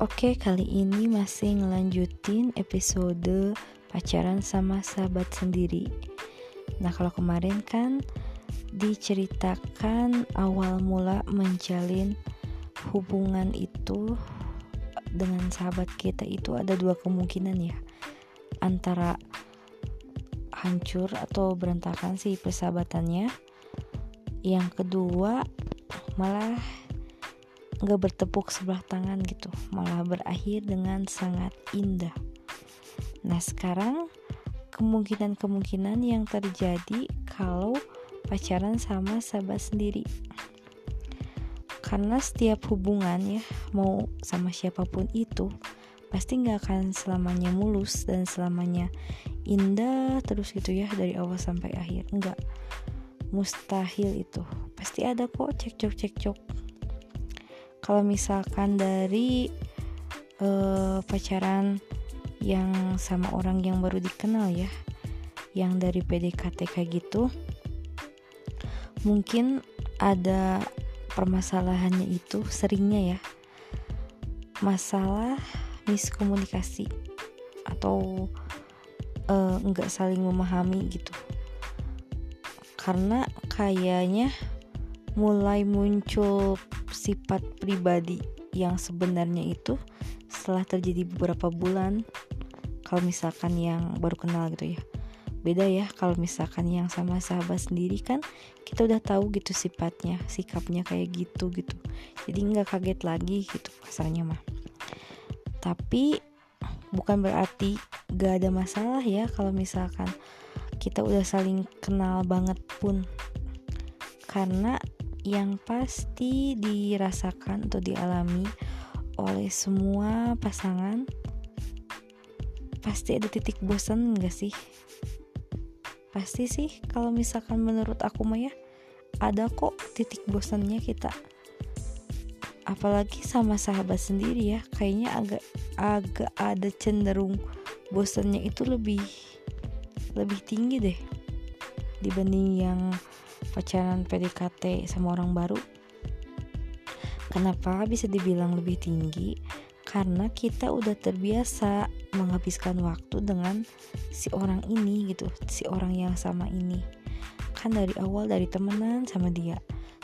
Oke, kali ini masih ngelanjutin episode pacaran sama sahabat sendiri. Nah, kalau kemarin kan diceritakan awal mula menjalin hubungan itu dengan sahabat kita itu ada dua kemungkinan ya. Antara hancur atau berantakan sih persahabatannya. Yang kedua malah nggak bertepuk sebelah tangan gitu malah berakhir dengan sangat indah. Nah sekarang kemungkinan-kemungkinan yang terjadi kalau pacaran sama sahabat sendiri. Karena setiap hubungan ya mau sama siapa pun itu pasti nggak akan selamanya mulus dan selamanya indah terus gitu ya dari awal sampai akhir. Enggak mustahil itu. Pasti ada kok cekcok cekcok kalau misalkan dari uh, pacaran yang sama orang yang baru dikenal ya yang dari PDKT kayak gitu mungkin ada permasalahannya itu seringnya ya. Masalah miskomunikasi atau uh, enggak saling memahami gitu. Karena kayaknya mulai muncul sifat pribadi yang sebenarnya itu setelah terjadi beberapa bulan kalau misalkan yang baru kenal gitu ya. Beda ya kalau misalkan yang sama sahabat sendiri kan kita udah tahu gitu sifatnya sikapnya kayak gitu gitu. Jadi nggak kaget lagi gitu kasarnya mah. Tapi bukan berarti gak ada masalah ya kalau misalkan kita udah saling kenal banget pun. Karena yang pasti dirasakan atau dialami oleh semua pasangan pasti ada titik bosan gak sih? Pasti sih kalau misalkan menurut aku mah ya ada kok titik bosannya kita apalagi sama sahabat sendiri ya kayaknya agak agak ada cenderung bosannya itu lebih lebih tinggi deh dibanding yang pacaran PDKT sama orang baru? Kenapa bisa dibilang lebih tinggi? Karena kita udah terbiasa menghabiskan waktu dengan si orang ini gitu si orang yang sama ini. Kan dari awal dari temenan sama dia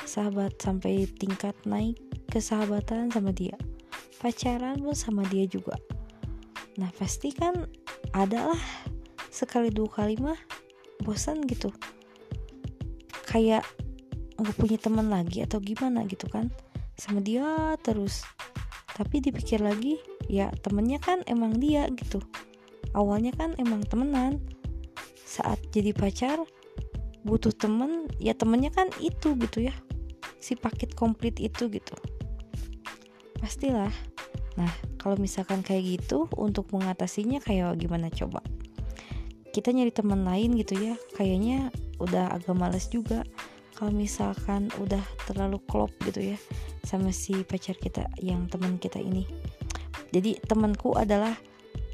sahabat sampai tingkat naik kesahabatan sama dia pacaran pun sama dia juga. Nah pasti kan adalah sekali dua kali mah bosan gitu kayak nggak punya teman lagi atau gimana? gitu kan. Sama dia terus. Tapi dipikir lagi ya temennya kan emang dia gitu. Awalnya kan emang temenan. Saat jadi pacar butuh temen ya temennya kan itu gitu ya. Si paket komplit itu gitu. Pastilah. Nah kalau misalkan kayak gitu untuk mengatasinya kayak gimana coba kita nyari teman lain gitu ya. Kayaknya udah agak males juga kalau misalkan udah terlalu klop gitu ya sama si pacar kita yang teman kita ini. Jadi temanku adalah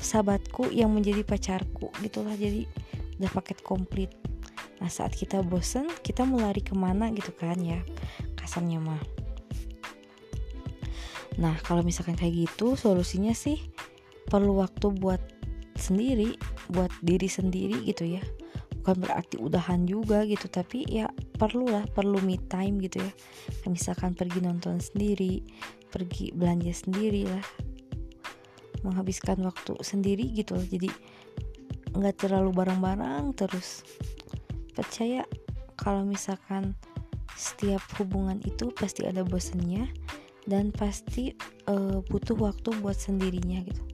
sahabatku yang menjadi pacarku gitulah. Jadi udah paket komplit. Nah saat kita bosen kita mau lari ke mana gitu kan ya kasarnya mah. Nah kalau misalkan kayak gitu solusinya sih perlu waktu buat sendiri buat diri sendiri gitu ya. Bukan berarti udahan juga gitu tapi ya perlu lah perlu me time gitu ya. Misalkan pergi nonton sendiri pergi belanja sendiri lah. Menghabiskan waktu sendiri gitu loh. Jadi nggak terlalu bareng-bareng terus. Percaya kalau misalkan setiap hubungan itu pasti ada bosannya dan pasti uh, butuh waktu buat sendirinya gitu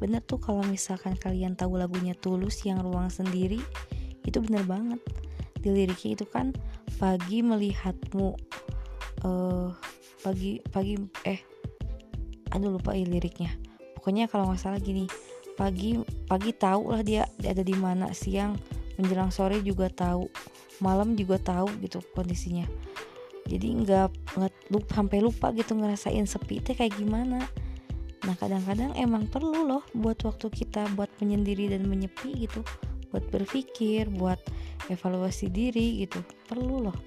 bener tuh kalau misalkan kalian tahu lagunya Tulus yang ruang sendiri itu bener banget. Di liriknya itu kan pagi melihatmu uh, pagi pagi eh aduh lupa ya liriknya. Pokoknya kalau nggak salah gini pagi pagi tahu lah dia, ada di mana siang menjelang sore juga tahu malam juga tahu gitu kondisinya. Jadi nggak nggak lupa sampai lupa gitu ngerasain sepi teh kayak gimana nah kadang-kadang emang perlu loh buat waktu kita buat menyendiri dan menyepi gitu. Buat berpikir buat evaluasi diri gitu. Perlu loh.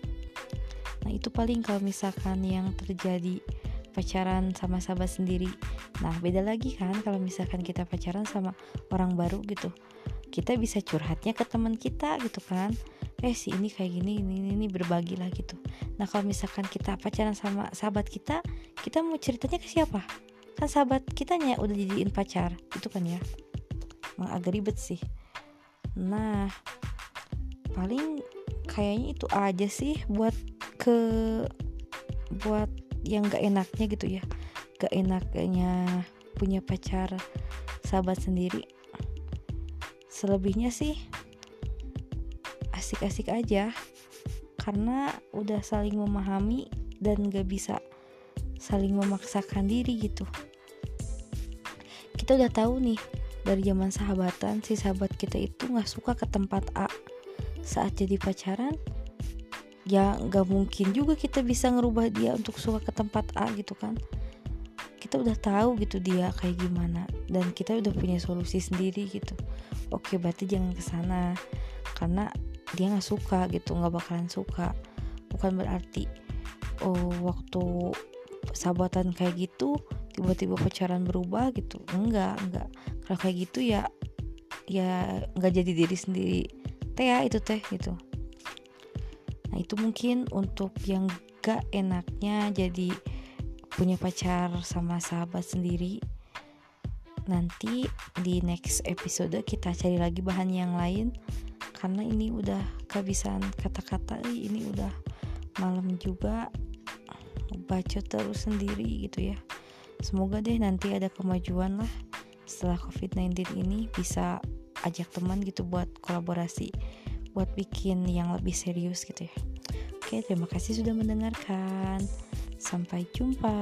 Nah itu paling kalau misalkan yang terjadi pacaran sama sahabat sendiri. Nah beda lagi kan kalau misalkan kita pacaran sama orang baru gitu. Kita bisa curhatnya ke teman kita gitu kan. Eh si ini kayak gini ini ini, ini berbagi lah gitu. Nah kalau misalkan kita pacaran sama sahabat kita kita mau ceritanya ke siapa kan sahabat kitanya udah jadiin pacar. Itu kan ya. Emang agak ribet sih. Nah paling kayaknya itu aja sih buat ke buat yang gak enaknya gitu ya. Gak enaknya punya pacar sahabat sendiri. Selebihnya sih asik-asik aja. Karena udah saling memahami dan gak bisa saling memaksakan diri gitu kita udah tahu nih dari zaman sahabatan si sahabat kita itu nggak suka ke tempat A. Saat jadi pacaran ya nggak mungkin juga kita bisa ngerubah dia untuk suka ke tempat A gitu kan. Kita udah tahu gitu dia kayak gimana dan kita udah punya solusi sendiri gitu. Oke berarti jangan ke sana karena dia nggak suka gitu nggak bakalan suka. Bukan berarti oh waktu sahabatan kayak gitu tiba-tiba pacaran berubah gitu. Enggak enggak. Kalau kayak gitu ya ya nggak jadi diri sendiri. Teh ya itu teh gitu. Nah itu mungkin untuk yang gak enaknya jadi punya pacar sama sahabat sendiri. Nanti di next episode kita cari lagi bahan yang lain. Karena ini udah kehabisan kata-kata ini udah malam juga. Baca terus sendiri gitu ya Semoga deh nanti ada kemajuan lah setelah COVID-19 ini bisa ajak teman gitu buat kolaborasi buat bikin yang lebih serius gitu ya. Oke, terima kasih sudah mendengarkan. Sampai jumpa.